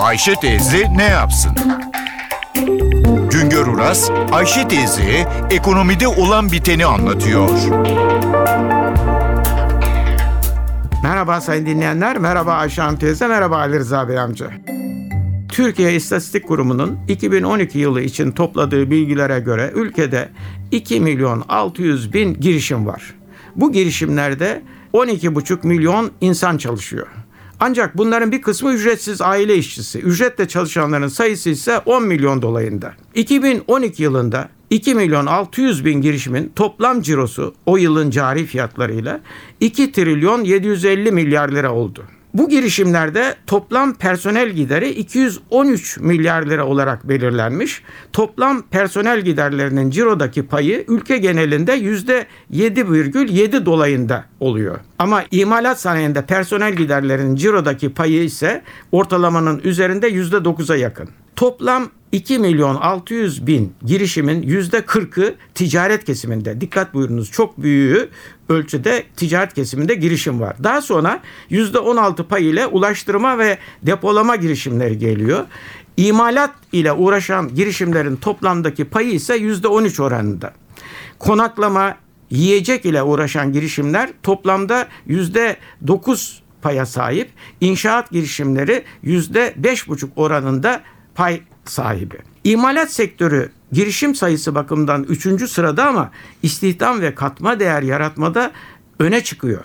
Ayşe teyze ne yapsın? Güngör Uras, Ayşe teyze ekonomide olan biteni anlatıyor. Merhaba sayın dinleyenler, merhaba Ayşe Hanım teyze, merhaba Ali Rıza Bey amca. Türkiye İstatistik Kurumu'nun 2012 yılı için topladığı bilgilere göre ülkede 2 milyon 600 bin girişim var. Bu girişimlerde 12,5 milyon insan çalışıyor. Ancak bunların bir kısmı ücretsiz aile işçisi. Ücretle çalışanların sayısı ise 10 milyon dolayında. 2012 yılında 2 milyon 600 bin girişimin toplam cirosu o yılın cari fiyatlarıyla 2 trilyon 750 milyar lira oldu. Bu girişimlerde toplam personel gideri 213 milyar lira olarak belirlenmiş. Toplam personel giderlerinin cirodaki payı ülke genelinde %7,7 dolayında oluyor. Ama imalat sanayinde personel giderlerinin cirodaki payı ise ortalamanın üzerinde %9'a yakın. Toplam 2 milyon 600 bin girişimin yüzde 40'ı ticaret kesiminde. Dikkat buyurunuz çok büyüğü ölçüde ticaret kesiminde girişim var. Daha sonra yüzde 16 pay ile ulaştırma ve depolama girişimleri geliyor. İmalat ile uğraşan girişimlerin toplamdaki payı ise yüzde 13 oranında. Konaklama, yiyecek ile uğraşan girişimler toplamda yüzde 9 paya sahip. İnşaat girişimleri yüzde 5,5 oranında pay sahibi. İmalat sektörü girişim sayısı bakımından 3. sırada ama istihdam ve katma değer yaratmada öne çıkıyor.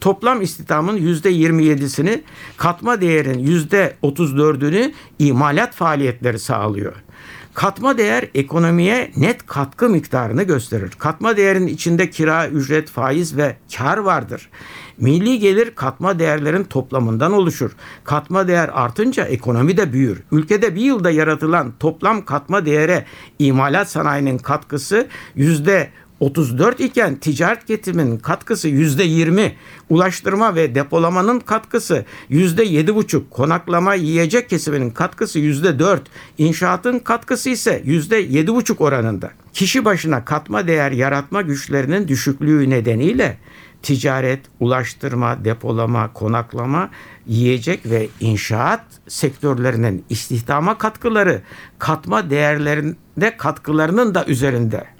Toplam istihdamın %27'sini, katma değerin %34'ünü imalat faaliyetleri sağlıyor. Katma değer ekonomiye net katkı miktarını gösterir. Katma değerin içinde kira, ücret, faiz ve kar vardır. Milli gelir katma değerlerin toplamından oluşur. Katma değer artınca ekonomi de büyür. Ülkede bir yılda yaratılan toplam katma değere imalat sanayinin katkısı yüzde 34 iken ticaret getirinin katkısı yüzde 20, ulaştırma ve depolamanın katkısı yüzde 7,5, konaklama yiyecek kesiminin katkısı yüzde 4, inşaatın katkısı ise yüzde 7,5 oranında. Kişi başına katma değer yaratma güçlerinin düşüklüğü nedeniyle ticaret, ulaştırma, depolama, konaklama, yiyecek ve inşaat sektörlerinin istihdama katkıları katma değerlerinde katkılarının da üzerinde.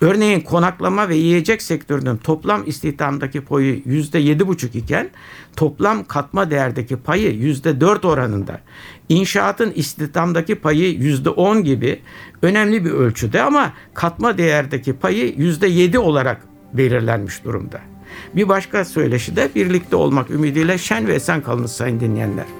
Örneğin konaklama ve yiyecek sektörünün toplam istihdamdaki payı yüzde yedi buçuk iken toplam katma değerdeki payı yüzde dört oranında. İnşaatın istihdamdaki payı yüzde on gibi önemli bir ölçüde ama katma değerdeki payı yüzde yedi olarak belirlenmiş durumda. Bir başka söyleşi de birlikte olmak ümidiyle şen ve esen kalınız sayın dinleyenler.